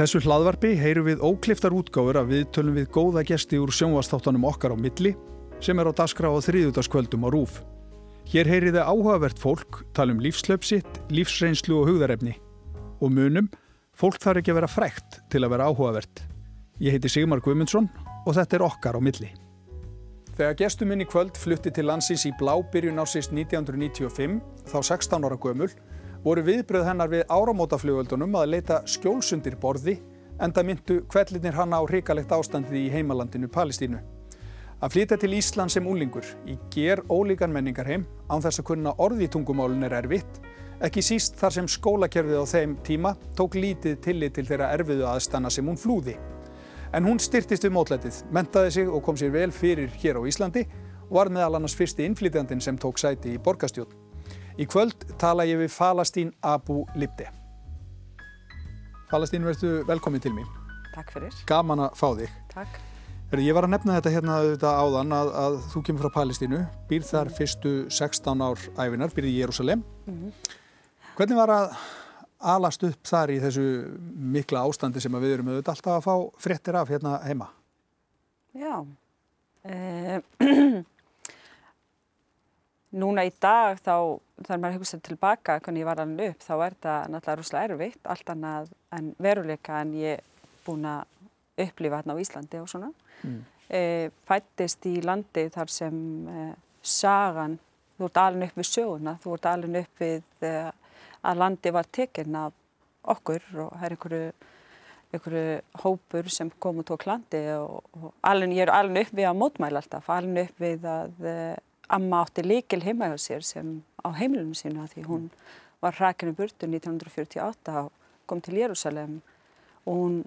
þessu hlaðvarpi heyru við ókliftar útgáfur að við tölum við góða gesti úr sjónvastáttanum okkar á milli sem er á dasgra á þriðutaskvöldum á rúf. Hér heyri þið áhugavert fólk, tala um lífslöpsitt, lífsreynslu og hugðarefni. Og munum, fólk þarf ekki að vera frækt til að vera áhugavert. Ég heiti Sigmar Guimundsson og þetta er okkar á milli. Þegar gestum minn í kvöld flutti til landsins í blábyrjun ásist 1995, þá 16 ára gömul, voru viðbröð hennar við áramótaflugöldunum að leita skjólsundir borði en það myndu kvellinir hanna á hrikalegt ástandið í heimalandinu Palestínu. Að flytja til Ísland sem úlingur í ger ólíkan menningarheim án þess að kunna orði tungumálun er erfitt, ekki síst þar sem skólakerfið á þeim tíma tók lítið tillit til þeirra erfiðu aðstanna sem hún flúði. En hún styrtist við mótlætið, mentaði sig og kom sér vel fyrir hér á Íslandi og var meðal annars fyrsti innflytjandin sem tók sæti í borgastjórn. Í kvöld tala ég við Falastín Abu Libde. Falastín, verður velkomin til mín. Takk fyrir. Gaman að fá þig. Takk. Heru, ég var að nefna þetta hérna auðvitað áðan að, að þú kemur frá Palestínu, býr þar mm. fyrstu 16 ár æfinar, býr í Jérúsalem. Mm. Hvernig var að alast upp þar í þessu mikla ástandi sem við erum auðvitað alltaf að fá fréttir af hérna heima? Já. Eh, núna í dag þá, þegar maður hugsaður tilbaka hvernig ég var alveg upp, þá er þetta náttúrulega rúslega erfitt, allt annað en veruleika en ég búin að upplifa hérna á Íslandi og svona mm. e, fættist í landi þar sem e, sagan, þú ert alveg upp við sjóuna, þú ert alveg upp við e, að landi var tekinn af okkur og það er einhverju, einhverju hópur sem kom og tók landi og, og alveg, ég er alveg upp við að mótmæla alltaf, alveg upp við að amma átti líkil heima hjá sér sem á heimilinu sína því hún var hrakinu burtu 1948 og kom til Jérúsalem og hún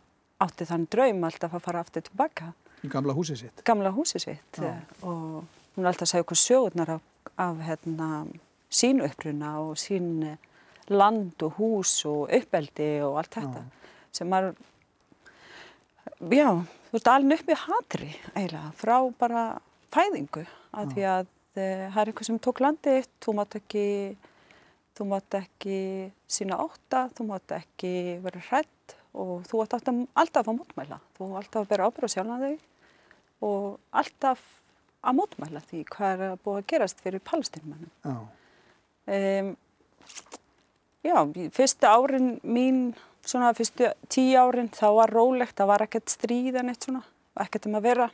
átti þann draum alltaf að fara aftur tilbaka Í gamla húsið sitt? Gamla húsið sitt Já. og hún alltaf sagði okkur sjóðunar af, af hérna, sínu uppruna og sín land og hús og uppeldi og allt þetta Já. sem var, já, þú veist, alveg upp með hatri eiginlega, frá bara fæðingu, að því að það er eitthvað sem tók landið, þú mátt ekki, þú mátt ekki sína óta, þú mátt ekki vera hrætt og þú ætti alltaf að mótmæla, þú ætti alltaf að bera ábyrða sjálf að þau og alltaf að mótmæla því hvað er að búið að gerast fyrir palestinmannum. Já. Um, já, fyrstu árin mín, svona fyrstu tíu árin, þá var rólegt, það var ekkert stríðan eitt svona, ekkert um að vera.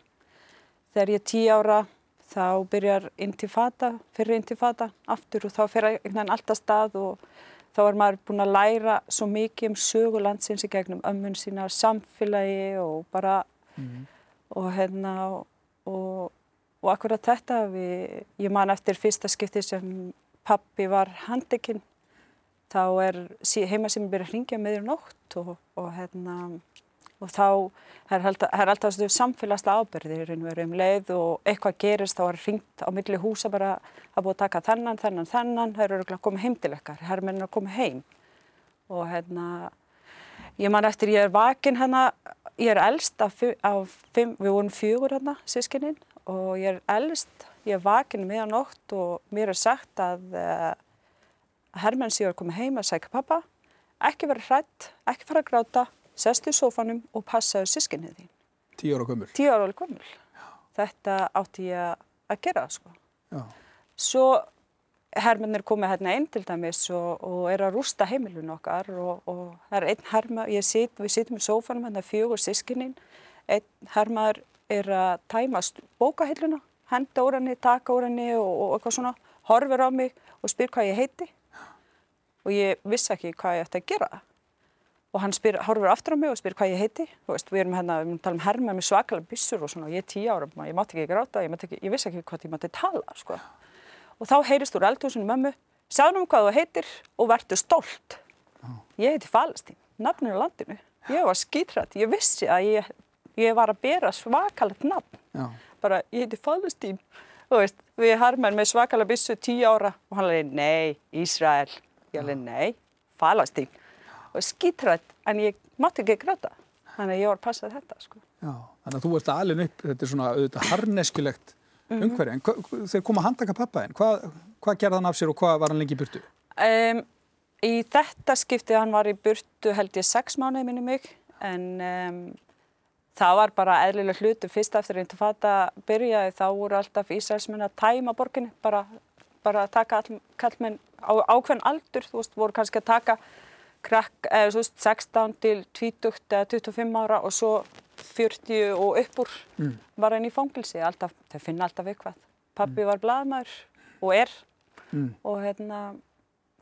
Þegar ég er tíu ára, þá byrjar intifada, fyrir intifada, aftur og þá veginn alltaf stað og þá er maður búin að læra svo mikið um sögulandsins í gegnum ömmun sína, samfélagi og bara mm og hérna og, og akkurat þetta við, ég man eftir fyrsta skipti sem pappi var handekinn þá er heimasíminn byrjað að ringja með þér nótt og, og hérna og þá er, alltaf samfélagslega ábyrðir um leið og eitthvað gerist þá er ringt á milli húsa bara að búið að taka þennan, þennan, þennan. Það eru að koma heim til ykkar, herrmenn er að koma heim. Og hérna ég man eftir ég er vakin hérna ég er eldst af, af fimm, við vorum fjögur hérna, sískininn og ég er eldst, ég er vakin meðan um nótt og mér er sagt að uh, Hermann síður að koma heim að segja pappa, ekki vera hrætt, ekki fara að gráta, sestu í sófanum og passaðu sískinnið þín. Tíu ára gömul? Tíu ára gömul. Þetta átti ég að gera, sko. Já. Svo hermennir komið hérna einn til dæmis og, og er að rústa heimilun okkar og, og það er einn herma, sit, við sittum í sófanum hérna fjögur sískininn, einn hermaður er að tæmast bókahilluna, henda úr henni, taka úr henni og, og eitthvað svona, horfur á mig og spyr hvað ég heiti og ég vissi ekki hvað ég ætti að gera og hann spyr, horfur aftur á mig og spyr hvað ég heiti. Og veist, við erum hérna, við erum að tala um herma með svakalega bissur og svona og ég er tíu ára, ég mátti ekki gráta, ég, ekki, ég vissi ekki hvað ég mátti tala sko. Og þá heyrist úr eldhúsinu mömmu sagðum hvað þú heitir og verður stolt. Ég heiti Falastín nafninu á landinu, ég var skítrætt ég vissi að ég, ég var að bera svakalegt nafn. Já. bara ég heiti Falastín og veist, við harmar með svakalega bissu tíu ára og hann leiði nei, Ísrael og skítrætt en ég mátti ekki gráta þannig að ég var að passa þetta sko. Já, þannig að þú ert alveg upp þetta er svona auðvitað harneskilegt mm -hmm. umhverju. En þegar kom að handtaka pappaðinn, hvað, hvað gerði hann af sér og hvað var hann lengi í burtu? Um, í þetta skiptið hann var í burtu held ég sex mánuði minni mig en um, það var bara eðlilega hlutu fyrst eftir að fata byrjaði þá voru alltaf Ísraelsmenn að tæma borginni bara, bara að taka all, kallmenn á ákveðin aldur, þú veist, voru kannski að taka krakk, eða veist, 16 til 20 eða 25 ára og svo 40 og uppur mm. var henni í fangilsi, alltaf, þau finna alltaf eitthvað. Pappi mm. var bladmær og er mm. og hérna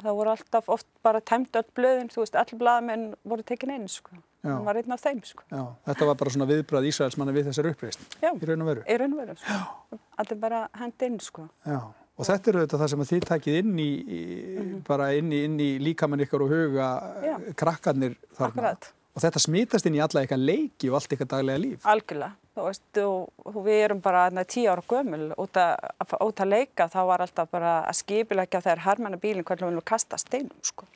það voru alltaf oft bara tæmt öll blöðin, þú veist, all bladmenn voru tekin einn, sko. hann var einn af þeim sko. Já, þetta var bara svona viðbrað Ísraelsmanna við þessar uppreist í raun og veru. í raun og veru, sko. allir bara hendi inn sko. Já, og þetta eru þetta það sem þið takkið inn í, í mm -hmm. bara inn í, inn í líkamann ykkur og huga Já. krakkarnir þarna Akkurat. og þetta smítast inn í alla eitthvað leiki og allt eitthvað daglega líf. Algjörlega, þú veist, og, við erum bara tíu ára gömul út að, út að leika þá var alltaf bara að skipilegja þegar herrmanna bílinn hvernig við viljum kasta steinum sko.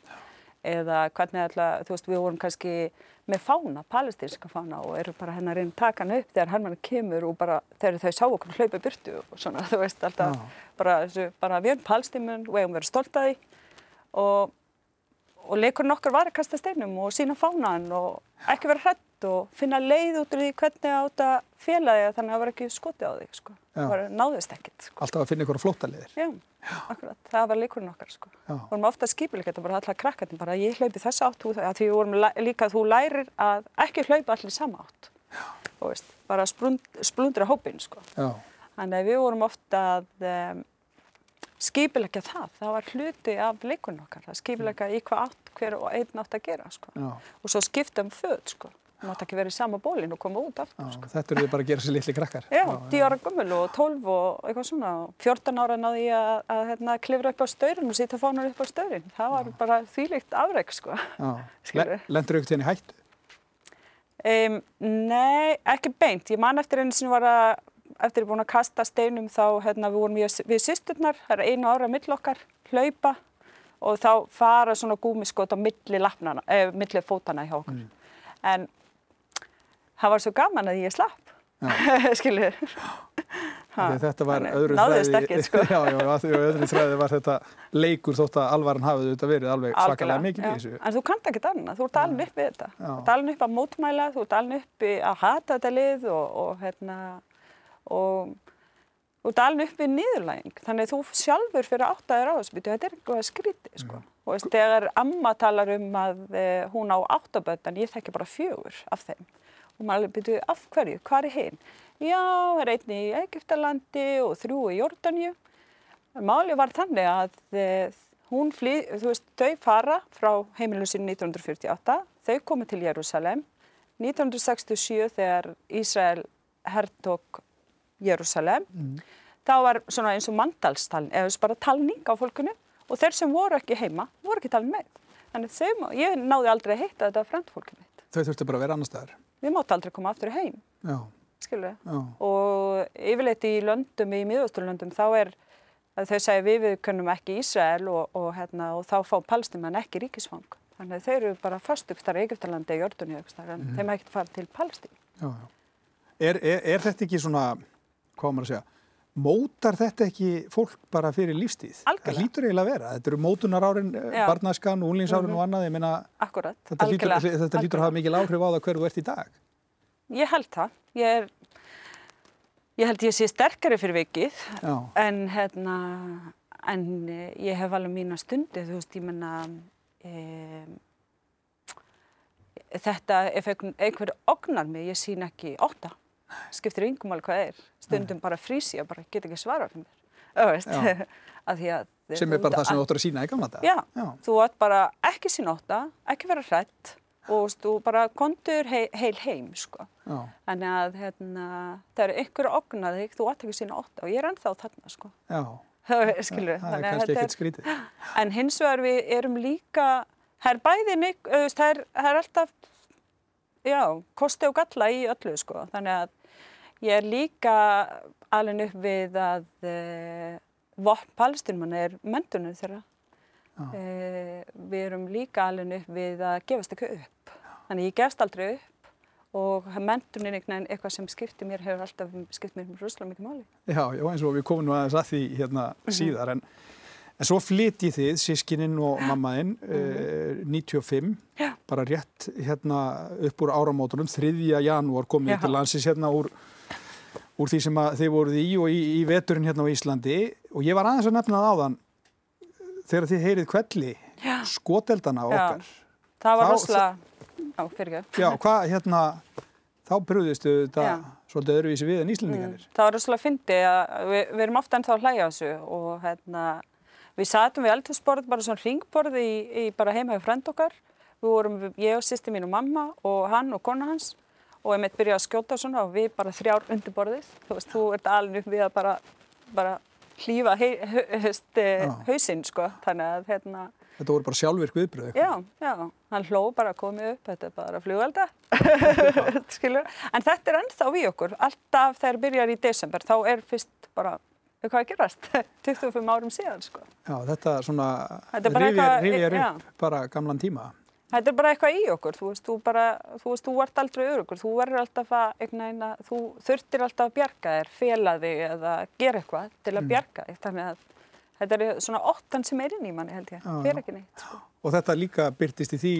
Eða hvernig alltaf, þú veist, við vorum kannski með fána, palestinska fána og eru bara hennar inn takan upp þegar Hermann kemur og bara þegar þau sá okkur hlaupa byrtu og svona, þú veist, alltaf Já. bara, bara við erum palestimun og við hefum verið stolt að því og, og leikurinn okkar var að kasta steinum og sína fánan og ekki vera hrætt og finna leið út úr því hvernig átt að fjela því að þannig að það var ekki skoti á því, sko, það var náðist ekkit. Sko. Alltaf að finna ykkur flótaliðir. Já. Akkurat, það var leikurinn okkar sko. Vorum ofta skipileg þetta bara alltaf krakkarnir bara ég hlaupi þess átt því að við vorum líka að þú lærir að ekki hlaupa allir sama átt. Veist, bara sprund, splundra hópin sko. Þannig að við vorum ofta að um, skipilegja það. Það var hluti af leikurinn okkar. Það skipilegja í hvað átt hver og einn átt að gera sko. Og svo skipta um född sko. Það mátt ekki verið í sama bólinn og koma út aftur. Sko. Þetta eru bara að gera sér litli krakkar. Já, 10 ára gummul og 12 og eitthvað svona. 14 ára náði ég að, að hérna, klifra upp á staurin og sýta fánar upp á staurin. Það var Já. bara þýlikt afreg, sko. Lendur aukt henni hættu? Um, nei, ekki beint. Ég man eftir einu sem var að, eftir að búin að kasta steinum þá, hérna, við vorum við, við sýsturnar, það er einu ára mill okkar, hlaupa og þá fara svona gúmiskot á milli, lapnana, eh, milli fótana hjá okkur. Mm. En það var svo gaman að ég slapp skilur þetta var öðru þræði sko. já, já, öðru þræði var þetta leikur þótt að alvaran hafið þetta verið alveg svakalega mikið í þessu en þú kannt ekki þetta, þú ert alveg upp við þetta já. þú ert alveg upp að mótmæla, þú ert alveg upp að hata þetta lið og, og hérna og þú ert alveg upp við nýðurlæging þannig að þú sjálfur fyrir áttaðir á þessu þetta er eitthvað skríti sko. mm. og veist, þegar amma talar um að eh, hún á áttabönd en ég þekki bara fjögur af þeim og maður byrju af hverju, hvað er hinn? Já, það er einni í Egiptalandi og þrjú í Jórdaníu. Máli var þannig að e, hún flýð, þú veist, þau fara frá heimilusinu 1948, þau komu til Jérúsalem. 1967 þegar Ísrael herrtók Jérúsalem, mm. þá var svona eins og mandalstalning, eða bara talning á fólkunu og þeir sem voru ekki heima, voru ekki talin með. Þannig þau, ég náði aldrei að hitta þetta frendfólkið mitt. Þau þurfti bara að vera annar staðar? við máttu aldrei koma aftur heim skilur við og yfirleitt í löndum, í miðvösturlöndum þá er þau segja við við kunnum ekki Ísrael og, og, hérna, og þá fá palestimann ekki ríkisfang þannig þau eru bara fast upp starf í Egyptalandi og Jordunni mm þeim er ekkert farið til já, já. Er, er, er þetta ekki svona hvað maður að segja mótar þetta ekki fólk bara fyrir lífstíð? Algjörlega. Það lítur eiginlega að vera. Þetta eru mótunar árin, barnaskan, úlingsárin mm -hmm. og annað. Ég meina, Akkurat. þetta lítur, þetta lítur að hafa mikil áhrif á það hverðu ert í dag. Ég held það. Ég, er, ég held ég sé sterkari fyrir vikið en, hérna, en ég hef alveg mína stundi. Þú veist, ég menna, e, þetta, ef einhver ognar mig, ég sín ekki óta skiptir yngum alveg hvað er stundum Nei. bara frísi og bara get ekki svara fyrir mér sem er bara það sem þú óttur að sína í gamla dag já, já. þú ótt bara ekki sína ótta ekki vera hrætt og þú bara kontur heil, heil heim sko. þannig að hérna, það eru ykkur að ogna þig þú ótt ekki sína ótta og ég er ennþá þarna sko. skilur það er kannski ekkert skrítið en hins vegar við erum líka það er bæði það er alltaf já, kosti og galla í öllu sko. þannig að Ég er líka alveg upp við að uh, vopn palestinmann er mentunum þeirra. Uh, við erum líka alveg upp við að gefast ekki upp. Þannig ég gefst aldrei upp og mentunin er eitthvað sem skiptir mér, hefur alltaf skipt mér rúslega mikið máli. Já, já, eins og við komum nú aðeins að því hérna mm -hmm. síðar en, En svo flytti þið, sískininn og mammaðinn, mm uh, 95, Já. bara rétt hérna upp úr áramótunum, 3. janúar komið Já. til landsins hérna úr, úr því sem þið voruð í og í, í veturinn hérna á Íslandi og ég var aðeins að nefna það áðan þegar þið heyrið kvelli, Já. skoteldana okkar. Það var rosalega, já, fyrir ekki. Já, hvað hérna, þá brúðistu þetta svolítið öðruvísi við en Íslandingarnir. Það var rosalega fyndi að við, við erum ofta ennþá að hlæja á þessu og hérna, við satum við eldhúsborð, bara svona ringborð í, í bara heima hjá frend okkar. Við vorum, ég og sýsti mín og mamma og hann og kona hans og ég mitt byrjaði að skjóta svona og við bara þrjár undir borðið. Þú veist, þú ert alveg upp við að bara, bara hlýfa Já. hausinn, sko. Þannig að, hérna, Þetta voru bara sjálfvirk viðbröð. Já, já, hann hló bara að komið upp, þetta er bara flugvelda, skilur. En þetta er ennþá við okkur, alltaf þegar byrjar í desember, þá er fyrst bara, hvað að gerast, 25 árum síðan, sko. Já, þetta svona er rifjar já. upp bara gamlan tíma. Þetta er bara eitthvað í okkur, þú veist, þú bara, þú veist, þú ert aldrei örugur, þú verður alltaf að, að, þú þurftir alltaf að bjarga þér, fela þig eða gera eitthvað til að bjarga þig, þannig að þetta er svona óttan sem er inn í manni, held ég, fyrir ekki neitt, sko. Og þetta líka byrtist í því,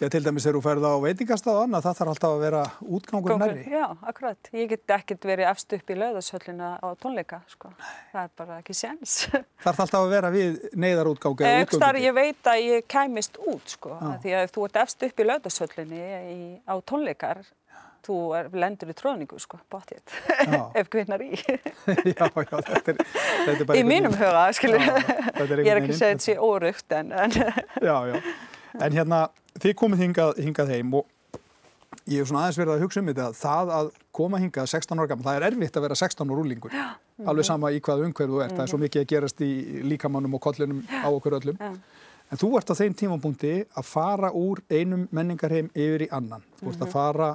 já, til dæmis þegar þú ferð á veitingastað og annað, það þarf alltaf að vera útgangur nærri. Já, akkurat. Ég get ekkert verið efst upp í löðashöllina á tónleika, sko. Það er bara ekki séns. Þarf alltaf að vera við Ef þar útgöngu. ég veit að ég kæmist út, sko. Já. Því að ef þú ert efst upp í löðashöllinni í, á tónleikar, þú er, lendur í tróðningu, sko, bóttið. Já. ef kvinnar í. já, já, þetta er, þetta er bara í mínum huga, skilur. Já, er ég er ekki að segja þetta sé órugt, en, en Já, já. En hérna, þið komið hingað, hingað heim og ég hef svona aðeins verið að hugsa um þetta, það að koma hingað 16 ára gammal, það er erfitt að vera 16 ára úrlingur. Alveg sama í hvað umhverf þú ert, það er svo mikið að gerast í líkamannum og kollinum á okkur öllum. Já. En þú ert á þeim tímapunkti að fara úr einum menningarheim yfir í annan. Þú ert að fara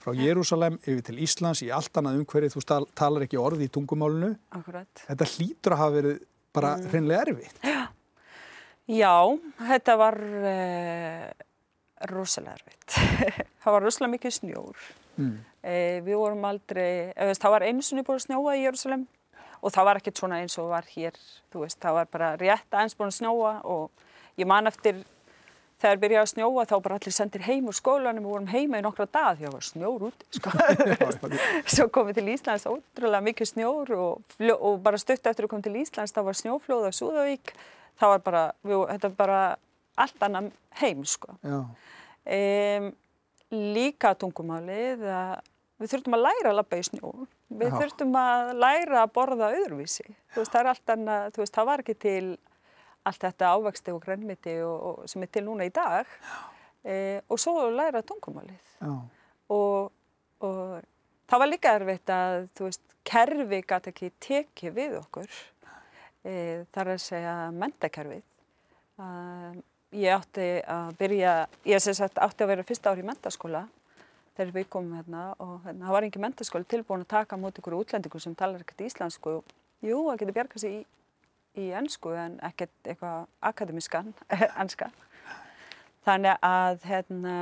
frá Jérúsalem yfir til Íslands í allt annað umhverfið, þú stal- talar ekki orð í tungumálunu. akkurat. Þetta hlýtur að hafa verið bara hreinlega erfitt. Já, þetta var uh, rosalega erfitt. það var rosalega mikið snjór. Mm. Eh, við vorum aldrei, eða, veist, það var einu sinni búin að snjóa í Jérúsalem og það var ekkert svona eins og var hér, þú veist, það var bara rétt aðeins búin að snjóa og ég man eftir þegar byrjaði að snjóa þá bara allir sendir heim úr skólanum og vorum heima í nokkra dag því að það var snjór út, sko. Svo komum við til Íslands ótrúlega mikið snjór og, og bara stutt eftir að koma til Íslands þá var snjóflóð á Súðavík, það var bara, við, þetta var bara allt annan heim, sko. Um, líka tungumálið að við þurftum að læra að labba í snjó. Við Já. þurftum að læra að borða öðruvísi. Þú veist, það er allt annað, þú veist, það var ekki til allt þetta ávexti og grænmiti og, og sem er til núna í dag. E, og svo að læra tungumálið. Og, og það var líka erfitt að, þú veist, kerfi gæti ekki tekið við okkur. E, það er að segja mentakerfið. Um, ég átti að byrja, ég sem sagt átti að vera fyrsta ár í mentaskóla þegar við komum hérna og hérna, það var engin mentaskóli tilbúin að taka móti ykkur útlendingur sem talar ekkert íslensku. Jú, það getur bjargað sér í, í ennsku en ekkert eitthvað akademiskan, ennska. Þannig að hérna,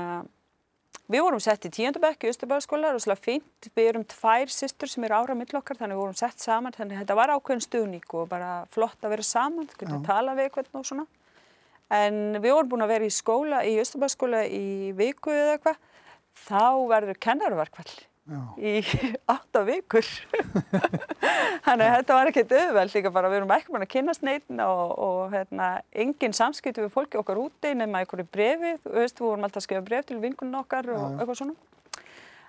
við vorum sett í tíundabekk í Östurbæðaskóla, rosalega fínt. Við erum tvær systur sem eru ára mill okkar, þannig við vorum sett saman. Þannig þetta var ákveðin stuðník og bara flott að vera saman, þú getur tala við eitthvað og svona. En við vorum búin að vera í skóla, í Östurbæðaskóla í viku eða eitthvað. Þá verður kennarverkvall í átta vikur. Þannig að þetta var ekkert auðveld líka bara, við erum ekki búin að kynast neitt og, og hérna, engin samskipti við fólki okkar úti nema einhverju brefi, þú veist, við vorum alltaf að skrifa bref til vinkunum okkar og Já, eitthvað svona.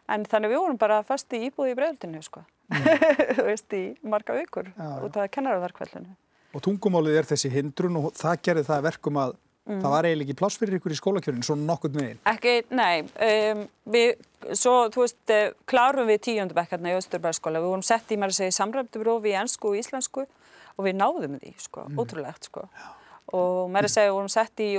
En þannig við vorum bara fast í íbúði í brefaldinu, sko. þú veist, í marga vikur út af kennarverkvallinu. Og tungumálið er þessi hindrun og það gerði það að verkum að Mm. það var eiginlega ekki pláss fyrir ykkur í skólakjörinu, svona nokkurn veginn. Ekki, nei, um, við, svo, þú veist, uh, klárum við tíundabekkarna í Östurbæðaskóla, við vorum sett í, maður að segja, samræmdubrófi í ennsku og íslensku og við náðum því, sko, ótrúlegt, sko. Og maður að segja, við vorum sett í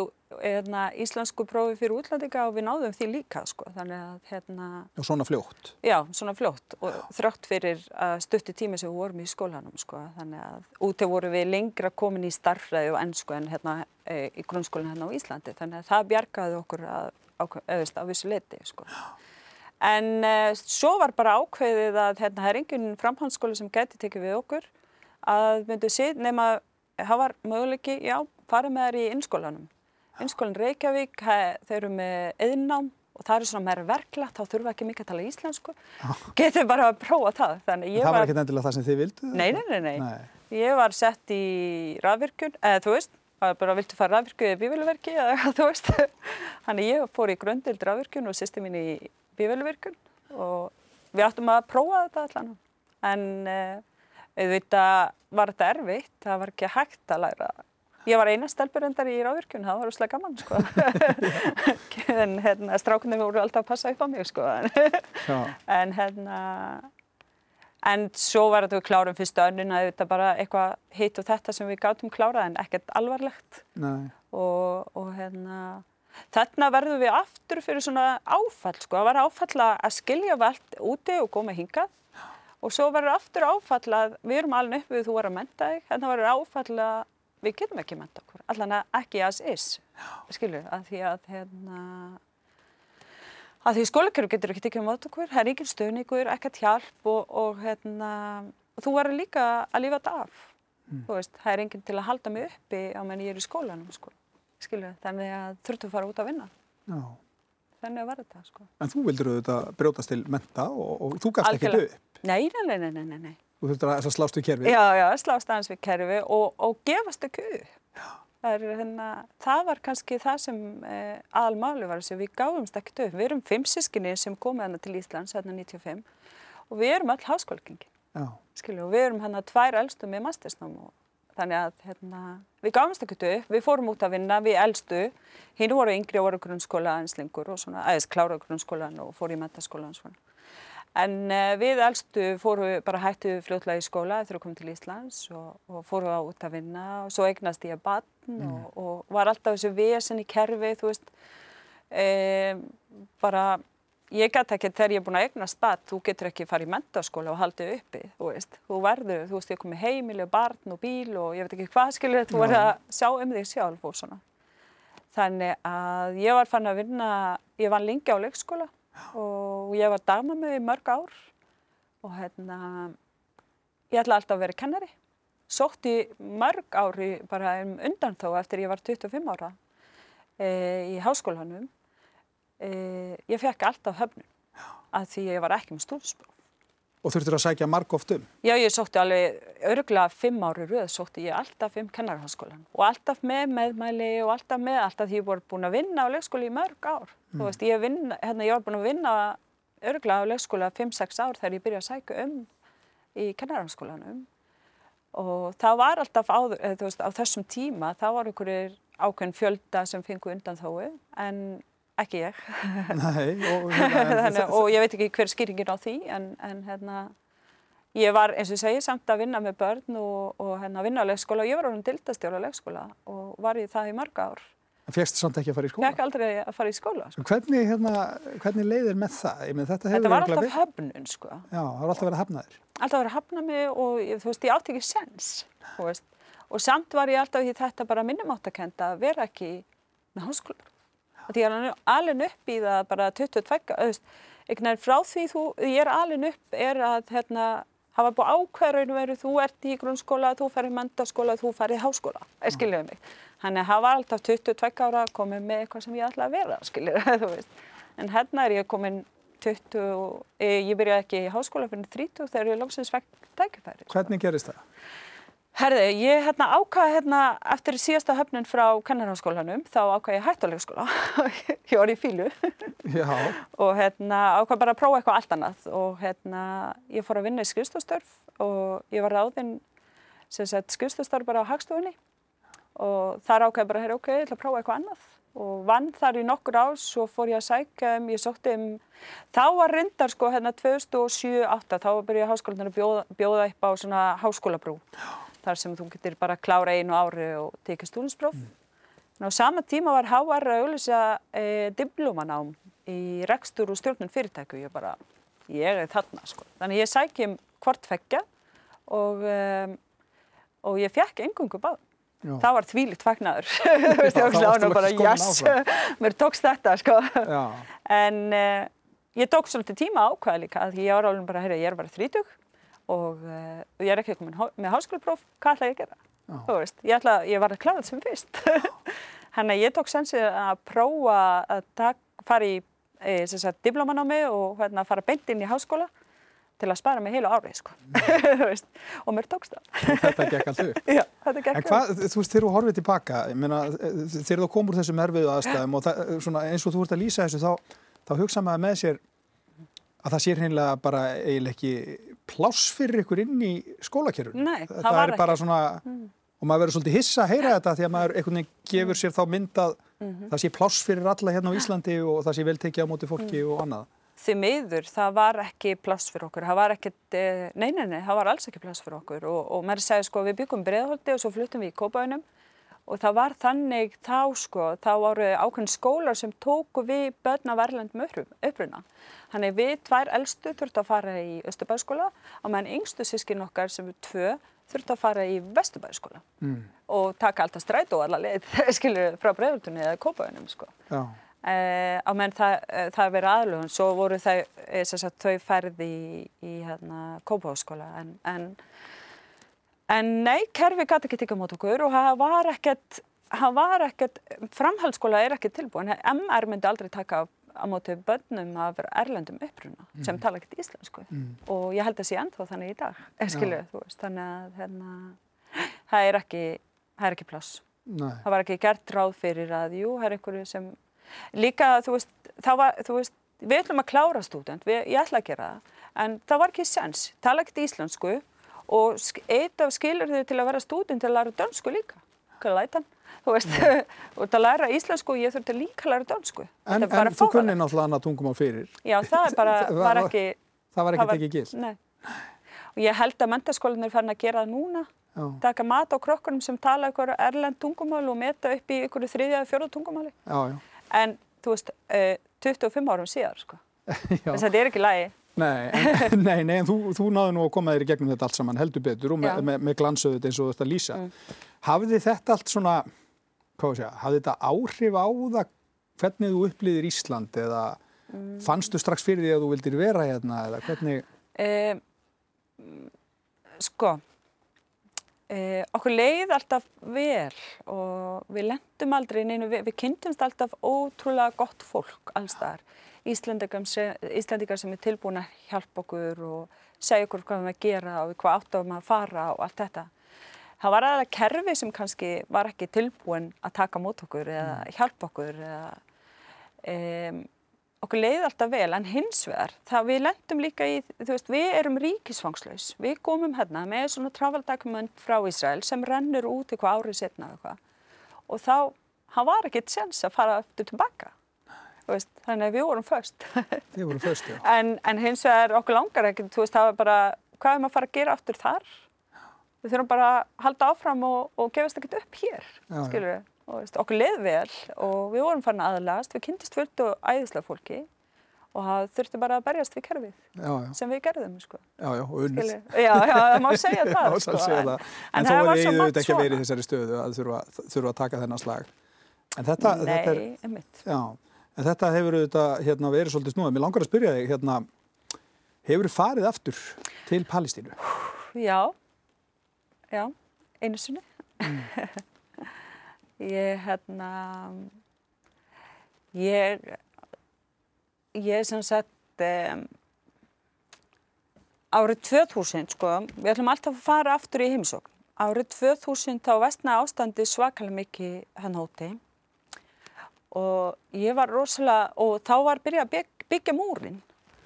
hérna, íslensku prófi fyrir útlændinga og við náðum því líka, sko, þannig að, hérna, Og svona fljótt. já, svona fljótt og þrátt fyrir að stutti tími sem við vorum í skólanum, sko, þannig að úti voru við lengra komin í starfræði og ennsku en hérna e, í grunnskólan hérna á Íslandi, þannig að það bjargaði okkur að, að, að vissu leti, sko. En uh, svo var bara ákveðið að hérna, það er engin framhaldsskóli sem geti tekið við okkur að myndu sit, nema það var möguleiki, já, farið með þær í innskólanum. Innskólan Reykjavík, þeir eru með eðnám og það eru svona meira verklegt, þá þurfa ekki mikið að tala íslensku. Getur bara að prófa það. Það var, var ekki endilega það sem þið vildu? Nei, nei, nei, nei. nei. Ég var sett í rafvirkjun, eða þú veist, bara viltu fara rafvirkju eða bívelverki eða hvað þú veist. Þannig ég fór í grundild rafvirkjun og sýsti mín í bívelverkjun og við áttum að prófa þetta allan. En uh, auðvitað var þetta erfitt, það var ekki hægt að læra. Ég var eina stelpurendar í ráðvirkjun, það var úrslega gaman sko. en hérna, strákunni voru alltaf að passa upp á mig sko. en hérna, en svo var þetta við klárum fyrstu önnun að þetta bara eitthvað hitt og þetta sem við gátum klárað en ekkert alvarlegt. Og, og hérna, þarna verðum við aftur fyrir svona áfall sko. Það var áfall að skilja velt úti og koma hingað og svo verður aftur áfall að við erum alveg upp við þú var að menta þig en það verður áfall að við getum ekki menta okkur, allan ekki as is skilju, að því að hérna að því skólakerfi getur ekki tekið mát okkur, það er ekki stöðningur, ekkert hjálp og, og hérna og þú verður líka að lífa þetta af mm. þú veist, það er enginn til að halda mig uppi á menn ég er í skólanum sko. skilju, þannig að þurftu að fara út að vinna Já. þannig að verða þetta sko. En þú vildur auðvitað brjótast til menta og, og þú gafst ekki döð Nei, nei, nei, nei, nei, nei. Þú þurftur að slást við kerfi? Já, já, slást aðeins við kerfi og, og gefast ekki upp. Það, hérna, það var kannski það sem eh, aðalmáli var þess að við gáðumst ekkert upp. Við erum fimm sískinni sem komið hana til Íslands hérna 95 og við erum all háskólkingi. Skilju, og við erum hérna tvær elstu með mastersnám og þannig að hérna, við gáðumst ekkert upp. Við fórum út að vinna, við elstu. Hinn voru yngri og voru grunnskóla einslingur og svona, aðeins klára grunnskólan og fóru í metaskólan svona. En uh, við elstu fórum bara hættu fljóðlega í skóla þegar við komum til Íslands og, og fórum á út að vinna og svo eignast ég að batn mm. og, og var alltaf þessu vesen í kerfi, þú veist, e, bara ég gæti ekki þegar ég er búin að eignast batn, þú getur ekki farið í mentaskóla og haldið uppi, þú veist, þú verður, þú veist, ég kom með heimili og barn og bíl og ég veit ekki hvað skilur, þú verður að sjá um þig sjálf og svona. Þannig að ég var fann að vinna, ég var lengi á leikskóla og ég var dagma með í mörg ár. Og hérna ég ætla alltaf að vera kennari. Sótt í mörg ári bara um undan þá eftir ég var 25 ára e, í háskólanum. E, ég fekk alltaf höfnum að því ég var ekki með stúlspróf Og þurftur að sækja marg oft um? Já, ég sótti alveg örgulega fimm ári rauð, sótti ég alltaf um kennarháskólan og alltaf með meðmæli og alltaf með, alltaf því ég voru búin að vinna á leikskóli í mörg ár. Mm. Þú veist, ég, vinna, hérna, ég var búin að vinna örgulega á leikskóla 5-6 ár þegar ég byrjaði að sækja um í kennarháskólanum og það var alltaf á, veist, á þessum tíma, það var einhverjir ákveðin fjölda sem fengu undan þói en ekki ég. Nei, og, Þannig, og ég veit ekki hver skýringin á því en, en hérna ég var eins og segi samt að vinna með börn og, og hérna vinna á leikskóla. Og ég var ánum dildastjóla á leikskóla og var í það í marga ár. Fegst samt ekki að fara í skóla? Fekk aldrei að fara í skóla sko. Hvernig, hérna, hvernig leiðir með það? Með þetta, þetta var alltaf höfnun sko. Já, það var alltaf verið að hafna þér. Alltaf verið að hafna mig og þú veist, ég átti ekki sens og samt var ég alltaf í þetta bara minnumáttakenda að vera ekki með háskóla því ég er alveg upp í það bara 22, auðvist, frá því þú, ég er alveg upp er að hérna, hafa búið ákveðraun veru, þú ert í grunnskóla, þú færði mentarskóla, þú færði háskóla, skiljuðu mig. Þannig að það var alltaf 22 ára að koma með eitthvað sem ég ætlaði að vera, veist. En hérna er ég komin 20, ég byrjaði ekki í háskóla fyrir 30 þegar ég lóksins vekk tækifæri. Hvernig gerist það? Herði, ég hérna ákvaði hérna eftir síðasta höfnun frá kennarháskólanum þá ákvaði ég hættulega skóla ég var í fílu og hérna ákvaði bara að prófa eitthvað allt annað. Og hérna ég fór að vinna í skrifstofstörf og ég var ráðinn sem sagt skrifstofstörf bara á hagstofunni. Og þar ákvaði bara, herri ok, ég ætla að prófa eitthvað annað. Og vann þar í nokkur ás og fór ég að sækja um, ég sótti um, þá var reyndar sko hérna 2007-08 þá byrjaði háskólanar að bjóða, bjóða upp á svona háskólabrú þar sem þú getur bara að klára einu ári og tekið stúlinspróf. Mm. Á sama tíma var HR að auðvisa e, diplomanám í rekstur og stjórnum fyrirtæku. Ég bara, ég er þarna sko. Þannig ég sækjum hvort fekkja og, um, og ég fekk engungu báð. Já. Það var þvílitt fagnadur. Þú veist, ég svona bara, yes, mér tókst þetta sko. Já. En uh, ég tók svolítið tíma ákvæða líka því ég var alveg bara, heyrðu, ég er bara þrítug og uh, ég er ekki komin með háskólapróf, hvað ætla ég að gera? þú veist, ég, ætla, ég var að klára þetta sem fyrst. Þannig að ég tók sensið að prófa að tak, fara í e, diplómanámi og hérna, fara beint inn í háskóla til að spara mig heilu árið, sko. Mm. og mér tókst það. Þetta gekk alltaf upp? Já, þetta gekk alltaf upp. En hvað, þú veist, þegar þú horfið tilbaka, meina, þegar þú komur þessum erfiðu aðstæðum og það, svona, eins og þú ert að lýsa þessu, þá, þá hugsa maður með sér að það sé hreinlega bara eiginlega ekki pláss fyrir ykkur inn í skólakerfun. Nei, það, það var ekki. Svona, mm. Og maður verður svolítið hissa að heyra þetta því að maður einhvern veginn gefur mm. sér þá myndað mm -hmm. það sé pláss fyrir alla hérna á Íslandi og það sé vel tekið á móti fólki mm. og annað því miður, það var ekki plass fyrir okkur, það var ekkert, eh, nei, nei, nei, það var alls ekki plass fyrir okkur og, og mér segði sko við byggum breiðholdi og svo fluttum við í Kópaunum og það var þannig þá sko, þá voru ákveðin skólar sem tóku við börn af verðlandum uppruna. Þannig við tvær eldstu þurftu að fara í Östubæðskóla og meðan yngstu sískin okkar sem er tvö þurftu að fara í Vestubæðskóla mm. og taka alltaf stræt og alla leið, skilur, frá breiðholdunni eða Kópaunum sko. Já. Uh, á menn það, uh, það verið aðlugun svo voru það, eh, sagt, þau færði í, í hérna, Kópáskóla en, en, en nei, kerfi gæti ekki tikka mot okkur og það var ekkert það var ekkert, framhaldsskóla er ekki tilbúin, MR myndi aldrei taka á móti bönnum vera erlendum uppruna mm. sem tala ekkert íslensku. Mm. og ég held að sé ennþá þannig í dag skilu, veist, þannig að hérna, það er ekki það er ekki pláss. Það var ekki gert ráð fyrir að jú, það er einhverju sem Líka, þú veist, var, þú veist við ætlum að klára stúdent, ég ætla að gera það, en það var ekki sens, tala ekkert íslensku og eitt af skilur þau til að vera stúdent til að læra dönsku líka, hvað lætan, þú veist, og til að læra íslensku og ég þurfti líka að læra dönsku. En, en þú kunni náttúrulega annað tungum á fyrir. Já, það bara, var ekki... Það var ekkert ekki gild. Nei, og ég held að mentaskólinir fann að gera það núna, Já. taka mat á krokkunum sem tala ykkur erlend tungumál og meta upp í ykkur þriðja eða fjóða tungumáli. Já, já en þú veist, uh, eh, 25 árum síðar sko. þess að þetta er ekki lægi Nei, en, nei, nei, en þú, þú náðu nú að koma þér í gegnum þetta allt saman heldur betur og með, með, með glansöðut eins og þetta lýsa mm. Hafið þið þetta allt svona hvað sé ég, hafið þetta áhrif á það hvernig þú upplýðir Ísland eða mm. fannstu strax fyrir því að þú vildir vera hérna eða hvernig eh, Sko Eh, okkur leið alltaf vel og við lendum aldrei neinu, við, við kynntumst alltaf ótrúlega gott fólk allstaðar. Íslandikar sem er tilbúin að hjálpa okkur og segja okkur hvað við erum að gera og hvað áttum að fara og allt þetta. Það var aðeins kerfi sem kannski var ekki tilbúin að taka mót okkur eða mm. hjálpa okkur eða um, okkur leiði alltaf vel. En hins vegar það við lendum líka í, þú veist, við erum ríkisfangslaus, við komum hérna með svona travel document frá Ísrael sem rennur út eitthvað árið setna eitthvað. Og þá, hann var ekkert sens að fara eftir tilbaka. Veist, þannig að við vorum först Við vorum först, já. En, en hins vegar okkur langar ekkert, þú veist, það var bara hvað er maður að fara að gera aftur þar við þurfum bara að halda áfram og, og gefast ekkert upp hér, já, skilur við og veist, okkur leið vel og við vorum farin aðlast, við kynntist fullt og æðislega fólki og það þurfti bara að berjast við kerfið já, já. sem við gerðum sko. Já, já, og unnið. Já, já, það má segja það sko. segja en, en, en þó er þið auðvitað ekki að vera í þessari stöðu að þurfa, þurfa að taka þennan slag. En þetta, Nei, þetta er, einmitt. Já, en þetta hefur auðvitað hérna, verið svolítið snúið. Mér langar að spyrja þig, hérna, hefur farið aftur til Palestínu? Já, já, einu sinni. Mm. Ég, hérna, ég, ég sem sagt, um, árið 2000, sko, við ætlum alltaf að fara aftur í heimsókn. Árið 2000 þá vestnaði ástandi svakalega mikið hann hóti og ég var rosalega, og þá var byrjað að byggja, byggja múrin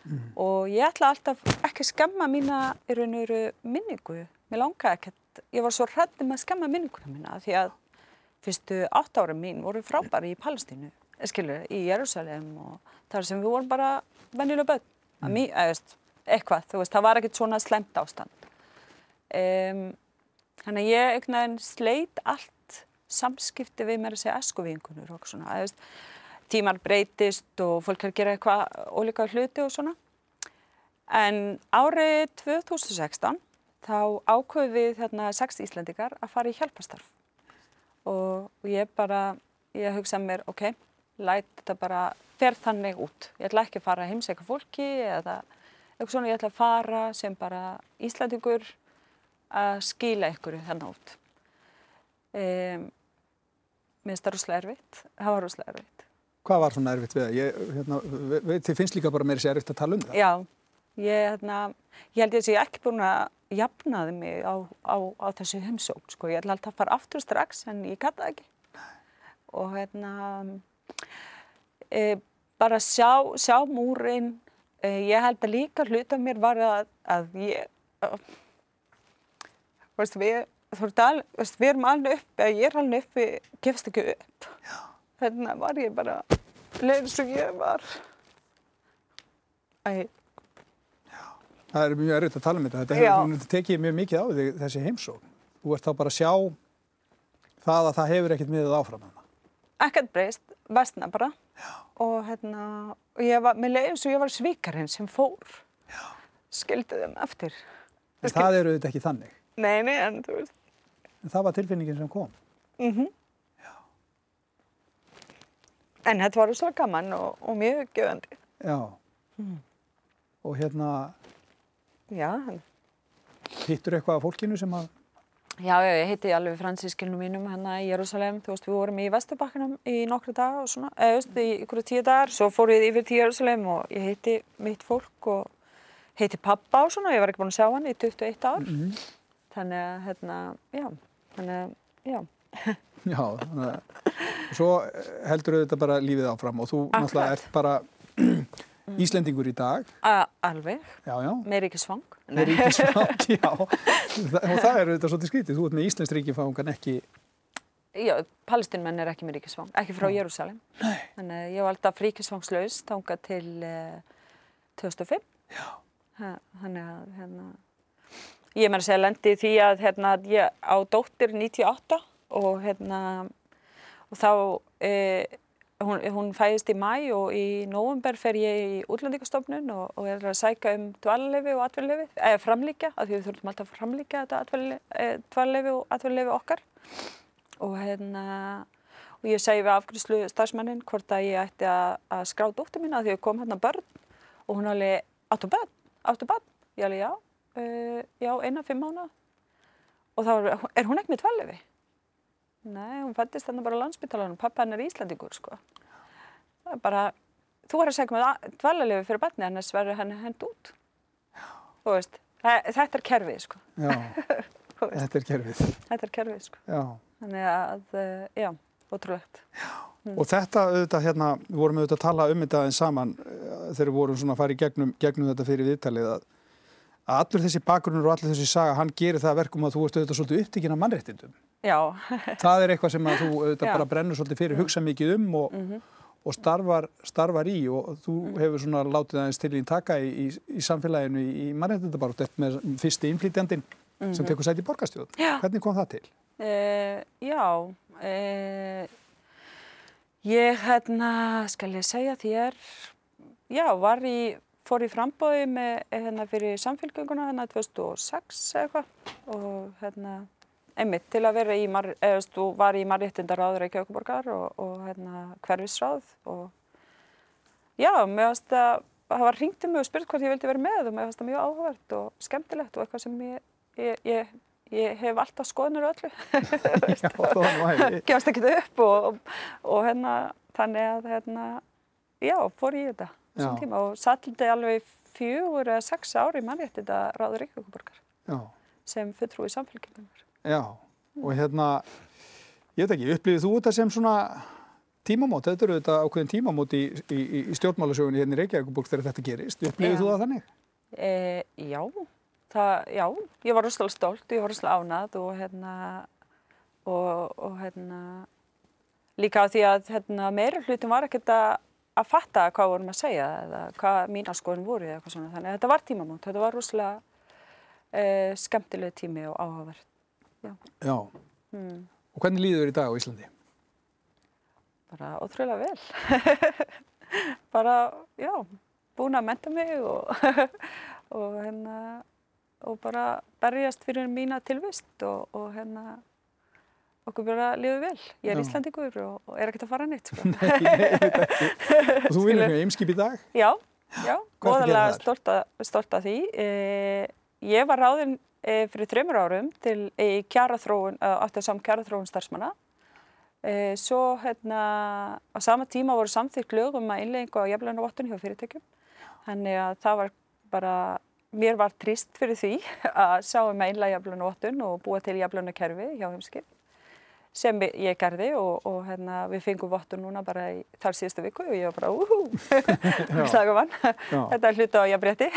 mm. og ég ætla alltaf ekki skemma mína í raun og veru minningu. Mér langaði ekkert, ég var svo hrættið með að skemma minninguna mína því að fyrstu átt ára mín voru frábæri í Palestínu, skilur, í Jérúsalem og þar sem við vorum bara vennilega börn, mm. mý, eðast, eitthvað, þú veist, það var ekkert svona slemt ástand. Um, þannig að ég eitthvað sleit allt samskipti við mér að segja eskuvingunur og svona, eðast, tímar breytist og fólk er að gera eitthvað ólíka hluti og svona. En árið 2016 þá ákveði við þarna sex Íslandikar að fara í hjálpastarf og ég bara, ég hugsaði mér, ok, læt þetta bara, fer þannig út. Ég ætla ekki að fara að heimsækja fólki eða eitthvað svona, ég ætla að fara sem bara Íslandingur að skýla ykkur þennan út. Um, mér finnst það rosalega erfitt. Það var rosalega erfitt. Hvað var svona erfitt við það? Ég, hérna, ve- þið finnst líka bara meira sér erfitt að tala um það. Já, ég, hérna, ég held ég að ég ekki búin að jafnaði mig á, á, á þessu heimsókn. Sko. Ég ætla alltaf að fara aftur strax en ég það ekki. Og hérna, e, bara sjá, sjá múrin. E, ég held að líka hluta mér var að, að ég, veist, við, al, veist, við erum alveg uppi, ég er alveg uppi, gefst ekki upp. Hérna var ég bara, leið eins og ég var. Æ, Það er mjög erfitt að tala um þetta. Þetta hefur tekið mjög mikið á þig þessi heimsókn. Þú ert þá bara að sjá það að það hefur ekkert miðið áfram hana. ekkert breyst, vestna bara Já. og hérna, og ég var, mér leiði eins og ég var svíkarinn sem fór Já. skildi þeim eftir En það eru þetta ekki þannig. nei, nei, en þú veist En það var tilfinningin sem kom. mm en þetta var svo gaman og, og mjög gefandi Já. Og hérna, já, hittur eitthvað af fólkinu sem að, Já, já, ég heiti alveg fransískilnum mínum hérna í Jérúsalem, þú veist, við vorum í Vesturbakkanum í nokkru daga og svona, eða, þú veist, í ykkur tíu dagar, svo fór við yfir til Jérúsalem og ég heiti mitt fólk og heiti pappa og svona, ég var ekki búin að sjá hann í 21 ár, þannig að, hérna, já, þannig að, já, já, þannig að, svo heldur þetta bara lífið áfram og þú náttúrulega ert bara Íslendingur í dag. a alveg, Já, já. með ríkisfang. Með ríkisfang, já. Og það er auðvitað svolítið skrítið. Þú ert með Íslands ríkifang en ekki, Já, palestinmenn er ekki með ríkisfang, ekki frá Jérúsalem. Þannig að ég var alltaf ríkisfangslaus þangað til uh, 2005. Já. Þannig að, hérna, ég meira að segja lendi því að, hérna, ég á dóttir 98 og, hérna, og þá, uh, hún, hún fæðist í mæ og í nóvember fer ég í útlendingastofnun og, og er að sæka um dvalarleifi og atvinnuleifi, eða framlíkja, af því við þurfum alltaf að framlíkja þetta dvalarleifi og atvinnuleifi okkar. Og hérna og ég segi við afgriðslu starfsmannin hvort að ég ætti að, að skrá dóttir mína því að kom hérna börn og hún alveg áttu börn, áttu börn ég alveg já, uh, já eina fimm mánu og þá er, hún ekki með dvalarleifi nei, hún fættist þannig bara á landsbytalanum pappa hennar er Íslandingur sko. Það er bara, þú er að segja með dvalarleifi fyrir barni annars verður henni hend út. Þú veist, þetta er kerfið sko. Já, þetta er kerfið. þetta er kerfið sko. Já. þannig að, uh, já, ótrúlegt. Og þetta auðvitað hérna, við vorum auðvitað að tala um þetta en saman eh, þegar við vorum svona að fara í gegnum, gegnum þetta fyrir viðtalið að, að allur þessi bakgrunnur og allur þessi saga, hann gerir það að verkum að þú ert auðvitað svolítið upptíkin af mannréttindum. Já, Það er eitthvað sem að þú bara brennur svolítið fyrir, hugsa mikið um og, og starfar, starfar í og þú hefur svona látið aðeins til í taka í, í, í samfélaginu í, í mannréttindabarótt eftir með fyrsti innflytjandinn sem tekur sæti í borgarstjóð. Hvernig kom það til? uh, já uh, ég hérna skal ég segja þér já, var í fór í frambóði með hérna fyrir samfélgönguna hérna 2006 eða eitthvað og hérna einmitt til að vera í, mar, eða, veist, þú var í marréttindaráður í Kjökuborgar og, og hérna hverfisráð og já, mér finnst að það var hringt um mig og spurt hvort ég vildi vera með og mér finnst það mjög áhugavert og skemmtilegt og eitthvað sem ég, ég, ég, ég hef alltaf skoðunir á öllu. Gefast ekkert upp og, og, og hérna þannig að hérna já, fór ég í þetta tíma og sallindi alveg í fjögur eða sex ári mannrétt þetta ráður Ríkjavíkuborgar Já. sem fulltrúi samfélgjunar Já, og hérna, ég veit ekki, upplifið þú þetta sem svona tímamót? Þetta eru þetta ákveðin tímamót í, í, í stjórnmálasögunni hérna í Reykjavíkuborg þegar þetta gerist. Upplifið Já. þú það þannig? e, já, það, já, ég var rosalega stolt ég var rosalega ánað og hérna og, og hérna líka því að hérna, meira hlutum var ekkert að að fatta hvað vorum að segja eða hvað mína skoðun voru eða eitthvað svona þannig að þetta var tímamót, þetta var rosalega e, skemmtileg tími og áhugavert Já. hmm. Og hvernig líður þér í dag á Íslandi? bara ótrúlega vel bara, já búin að menta mig og, og hérna og bara berjast fyrir mína tilvist og, og hérna okkur bara líður vel. Ég er Já. Íslandingur og, er ekkert að fara neitt sko. Nei, nei. Og þú vinnur Skilur. með eimskip í dag? já, já, Hvað ertu að því e, ég var ráðinn e, fyrir þreymur árum til í kjaraþróun, áttið saman kjaraþróun starfsmanna. E, svo hérna á sama tíma voru samþýrt lögum að innleggingu á jafnlunarvottun hjá fyrirtækjum. Þannig að það var bara, mér var trist fyrir því að sjá um að innlega jafnlunarvottun og búa til jafnlunarkerfi hjá heimskip sem ég gerði og, og hérna, við fengum vottun núna bara í þar síðustu viku og ég var bara úhú, þetta er hluta á jafnbretti.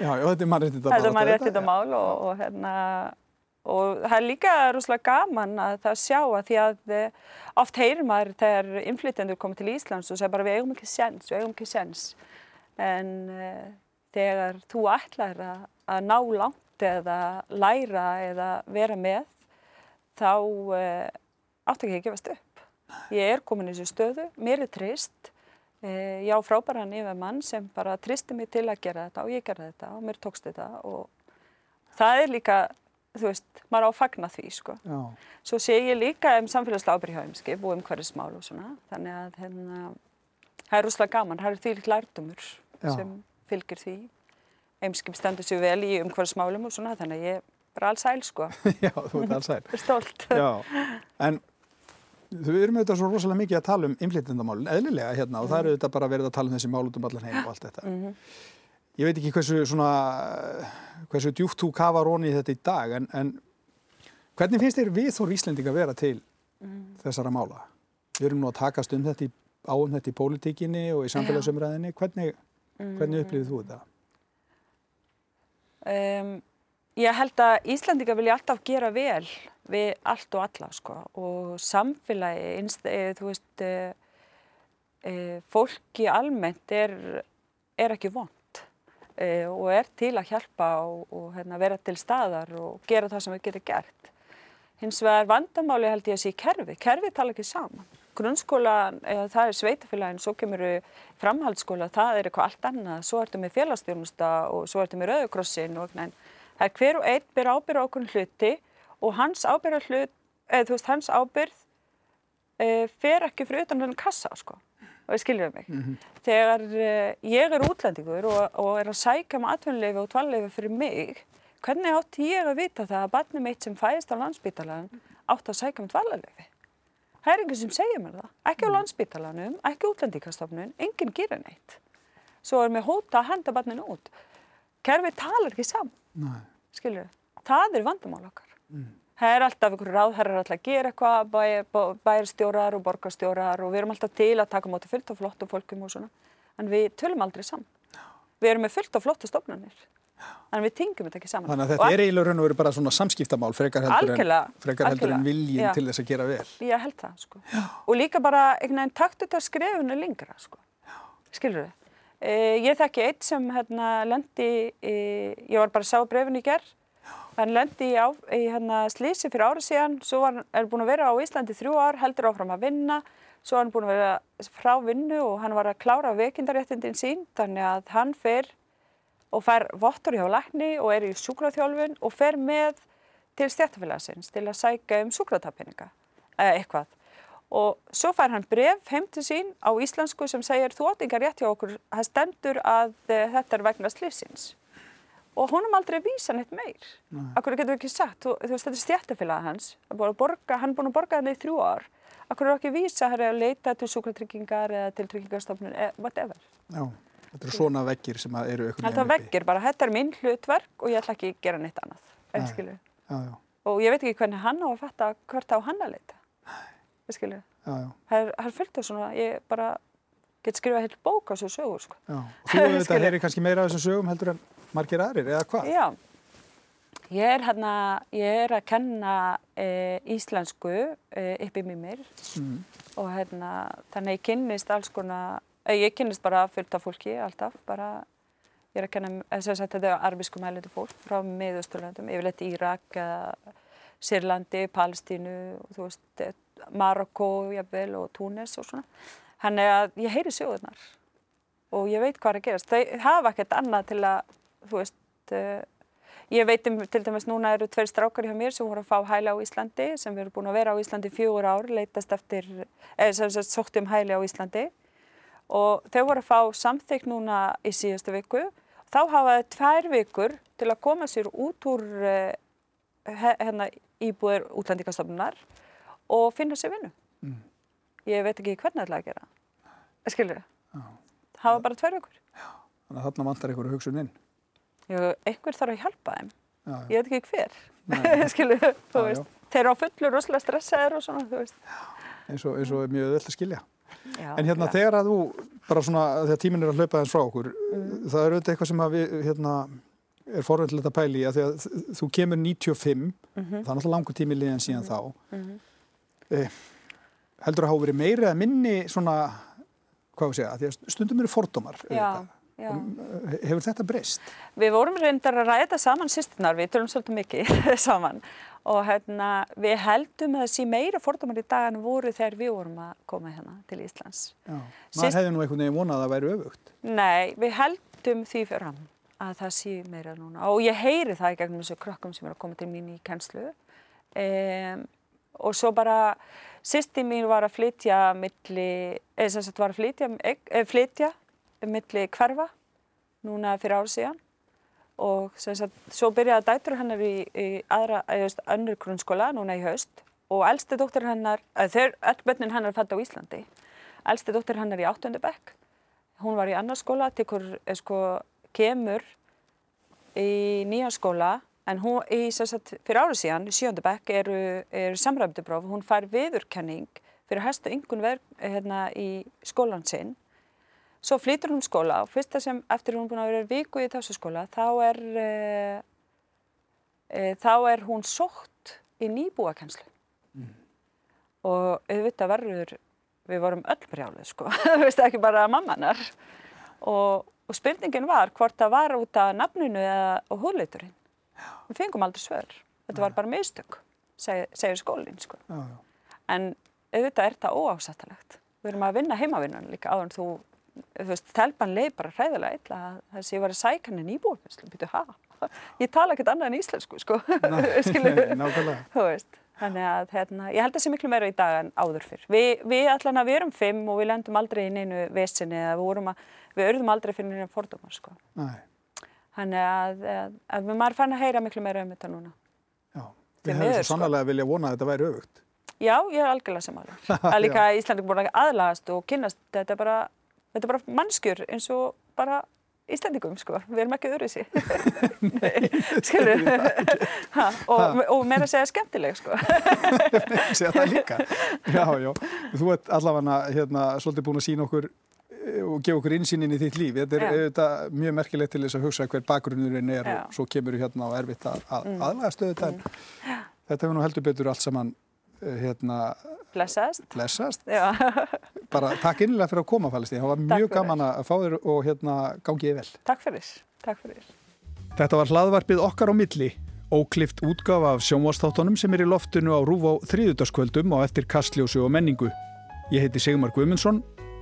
Já, já, þetta er mannréttindamál. Þetta er mannréttindamál og, og, hérna, og það er líka rosalega gaman að það sjá að því að eh, oft heyrir maður þegar innflytjendur komið til Íslands og segir bara við eigum ekki sens, við eigum ekki sens. En e, þegar þú ætlar að, að ná langt eða læra eða vera með þá uh, átti ekki að gefast upp. Ég er komin í þessu stöðu, mér er trist, ég á frábæran yfir mann sem bara tristi mig til að gera þetta og ég gera þetta og mér tókst þetta og það er líka, þú veist, maður á að fagna því sko. Já. Svo sé ég líka um samfélagslega ábyrgjáðumskip og um hverju smál og svona, þannig að hérna, það er rúslega gaman, það er því líkt lærdumur Já. sem fylgir því. Eimskip stendur sér vel í um hverju smálum og svona, þannig að ég bara alls sæl sko. Já, þú ert alls sæl. Stolt. Já, en þú erum auðvitað svo rosalega mikið að tala um innflytjandamálun, eðlilega hérna, og það eru auðvitað bara verið að tala um þessi mál út um allan heim og allt þetta. Mm -hmm. Ég veit ekki hversu svona, hversu djúft þú kafar onni í þetta í dag, en, en hvernig finnst þér við þór Íslending að vera til mm. þessara mála? Við erum nú að takast um þetta í, á um þetta í pólitíkinni og í samfélagsumræðinni. Hvernig, hvernig upplifið þú þetta? Um, Ég held að Íslandika vilja alltaf gera vel við allt og alla sko og samfélagi, einst, e, þú veist, e, fólki almennt er, er ekki vond e, og er til að hjálpa og, og hérna, vera til staðar og gera það sem við getum gert. Hins vegar vandamáli held ég að sé kerfi, kerfi tala ekki saman. Grunnskóla, það er sveitafélagin, svo kemur framhaldsskóla, það er eitthvað allt annað, svo ertu með félagstjónusta og svo ertu með rauðkrossin og eitthvað Það er hver og einn ber ábyrð á okkur hluti og hans ábyrð, hlut, eða, veist, hans ábyrð e, fer ekki fyrir utan hann kassa sko. og það skiljuðu mig. Mm -hmm. Þegar e, ég er útlendingur og, og er að sækja með atvinnuleifi og tvalleifi fyrir mig, hvernig átt ég að vita það að barnið mitt sem fæðist á landsbítalan átt að sækja með tvalleifi? Það er einhvern sem segir mér það. Ekki á mhm. landsbítalanum, ekki útlendingastofnun, enginn gerir neitt. Svo er mér hóta að henda barninu út. Kerfið talar ekki saman. Nei skilur við. Það er vandamál okkar. Mm. Það er alltaf einhverju ráðherrar alltaf að gera eitthvað, bæ, bæjarstjórar og borgarstjórar og við erum alltaf til að taka móti fullt af flottum fólkum og svona. En við tölum aldrei saman. Við erum með fullt af flotta stofnunir. En við tingum þetta ekki saman. Þannig að þetta er eiginlega raun og veru bara svona samskiptamál frekar heldur, algjörlega, en, frekar heldur en viljinn til þess að gera vel. Ég held það, sko. Já. Og líka bara einhvern veginn takt þetta skrefunu lengra, sko. Skilur við? Eh, ég þekki eitt sem hérna lendi, í, ég var bara að sá brefin í gerð, hann lendi á, í hérna, slísi fyrir árið síðan, svo var, er búin að vera á Íslandi þrjú ár, heldur áfram að vinna, svo er hann búin að vera frá vinnu og hann var að klára veikindaréttindin sín, þannig að hann fer og fær vottur hjá lækni og er í súkraþjálfun og fer með til stjættafélagsins til að sækja um súkratapinninga eða eitthvað og svo fær hann bref heim til sín á íslensku sem segir þú átt yngar rétt hjá okkur, það stendur að uh, þetta er vegna slísins og honum aldrei vísa neitt meir. Akkur getur ekki sagt, þú, þú veist þetta er stjættafélagið hans, borga, hann er búin að borga þetta í þrjú ár, akkur er ekki vísa að leita til súkratryggingar eða til tryggingarstofnun, whatever. Já, þetta eru svona vekkir sem eru. Þetta er vekkir bara, þetta er minn hlutverk og ég ætla ekki að gera neitt annað, skilu. Já, já. Og ég veit ekki hvernig hann á að fatta hvert á hann að leita, skilu. Já, já. Það er fullt af svona, ég bara get skrifað heilt bók á þessu sögur, sko. Já, og þú auðvitað heyri kannski meira af þessum sögum heldur en margir aðrir eða hvað? Já, ég er, hérna, ég er að kenna e, íslensku e, upp í mýmir mm. og hérna, þannig ég kynnist alls konar, e, ég kynnist bara fullt af fólki alltaf, bara ég er að kenna, þess að þetta er arbísku mælindu fólk frá miðausturlöndum, yfirleitt Írak Sýrlandi, Palestínu, þú veist, Marokko, jafnvel og Túnis og svona. Þannig að ég heyri sjóðunar og ég veit hvað er að gerast. Þau hafa ekkert annað til að þú veist, uh, ég veit um til dæmis núna eru tveir strákar hjá mér sem voru að fá hæli á Íslandi sem eru búin að vera á Íslandi fjögur ár, leitast eftir, eða sem sagt sótt um hæli á Íslandi og þau voru að fá samþygg núna í síðustu viku þá hafa þau tvær vikur til að koma sér út úr uh, hérna, íbúðir útlendingastofnunar og finna sér vinnu. Mm. Ég veit ekki hvernig það er að gera. Skilur þau? Það var bara vikur. Já, þannig að þarna vantar einhverju hugsun inn. Já, einhver þarf að hjálpa þeim. Já, já. Ég veit ekki hver. Skilur þau? Þú veist, þeir eru á fullu rosalega stressaður og svona, þú veist. Eins og, eins og mjög öll að skilja. Já, en hérna klar. þegar að þú, bara svona þegar tímin er að hlaupa þess frá okkur, mm. það er auðvitað eitthvað sem að við, hérna, er forvöldilegt að pæli að því að þú kemur 95, mm -hmm. það er náttúrulega langur tími liðan síðan mm -hmm. þá. Eh, heldur að hafa verið meiri að minni svona, hvað við segja, því að stundum eru fordómar Já, já. hefur þetta breyst? Við vorum reyndar að ræða saman sýstunar, við tölum svolítið mikið saman. Og hérna, við heldum að það sé meira fordómar í dag en voru þegar við vorum að koma hérna til Íslands. Já, maður Sýst... hefði nú einhvern veginn vonað að það væri öfugt. Nei, við heldum því hann að það sé meira núna. Og ég heyri það í gegnum þessu krökkum sem er að koma til mín í kennslu. Um, og svo bara Sýsti mín var að flytja milli, eða sem sagt var að flytja, eða flytja milli hverfa núna fyrir árið síðan. Og sem sagt svo byrjaði dætur hennar í, í aðra, eða önnur grunnskóla núna í haust. Og elsti dóttir hennar, þeir, öll bönnin hennar fætti á Íslandi, elsti dóttir hennar í áttundabekk, hún var í annarskóla, tekur, sko, kemur í nýja skóla En hún, í, sagt, fyrir árið síðan, í sjöndu bekk, eru, eru samræfndubróf. Hún fær viðurkenning fyrir hæstu yngun verð hérna, í skólan sinn. Svo flýtur hún skóla og fyrsta sem eftir hún búin að vera viku í þessu skóla, þá er, e, e, þá er hún sótt í nýbúakenslu. Mm. Og auðvitað verður, við vorum öll brjálið sko, það veist ekki bara mammanar. Og, og spurningin var hvort það var út af nafninu eða húleiturinn við fengum aldrei svör þetta var bara mistök seg, segir skólinn sko. en auðvitað er þetta óásættalegt við erum að vinna heimavinnan líka áður en þú þú veist, telpan leið bara hræðilega illa þess að ég var að sækja hann í nýbúrfinslu býtu, hæ? Ég tala ekkert annað en íslensku sko þú veist Þannig að hérna, ég held að það sé miklu meira í dag en áður fyrr. Vi, við allan að við erum fimm og við lendum aldrei í neinu vesinni eða við, við örðum aldrei fyrir neina fordómar sko. Nei. Þannig að, að, að maður fann að heyra miklu meira um þetta núna. Já, við hefum svo sannlega sko. vilja vona að þetta væri auðvögt. Já, ég er algjörlega samanlega. Er líka Íslandi búin að aðlagast og kynast, þetta er bara, þetta er bara mannskjur eins og bara Íslandingum, sko. Við erum ekki öðruðsi. Nei, skilur. og, og meira að segja skemmtileg, sko. segja það líka. Já, já. Þú ert allavega hérna, svolítið búin að sína okkur og gefa okkur insýnin í þitt líf. Þetta er auðvitað mjög merkilegt til þess að hugsa hver bakgrunnurinn er Já. og svo kemur þú hérna og erfitt að, að mm. aðlæga stöðu þetta. Mm. þetta hefur nú heldur betur allt saman eh, hérna blessast, blessast. bara takk innilega fyrir að koma Palestín, það var mjög gaman að fá þér og hérna gangi ég vel. Takk fyrir, takk fyrir. Þetta var hlaðvarpið okkar á milli. Óklift útgafa af sjónvastáttunum sem er í loftinu á Rúf á þrýðutaskvöldum og eftir kastljósu og menningu. Ég heiti Sigmar Guimundsson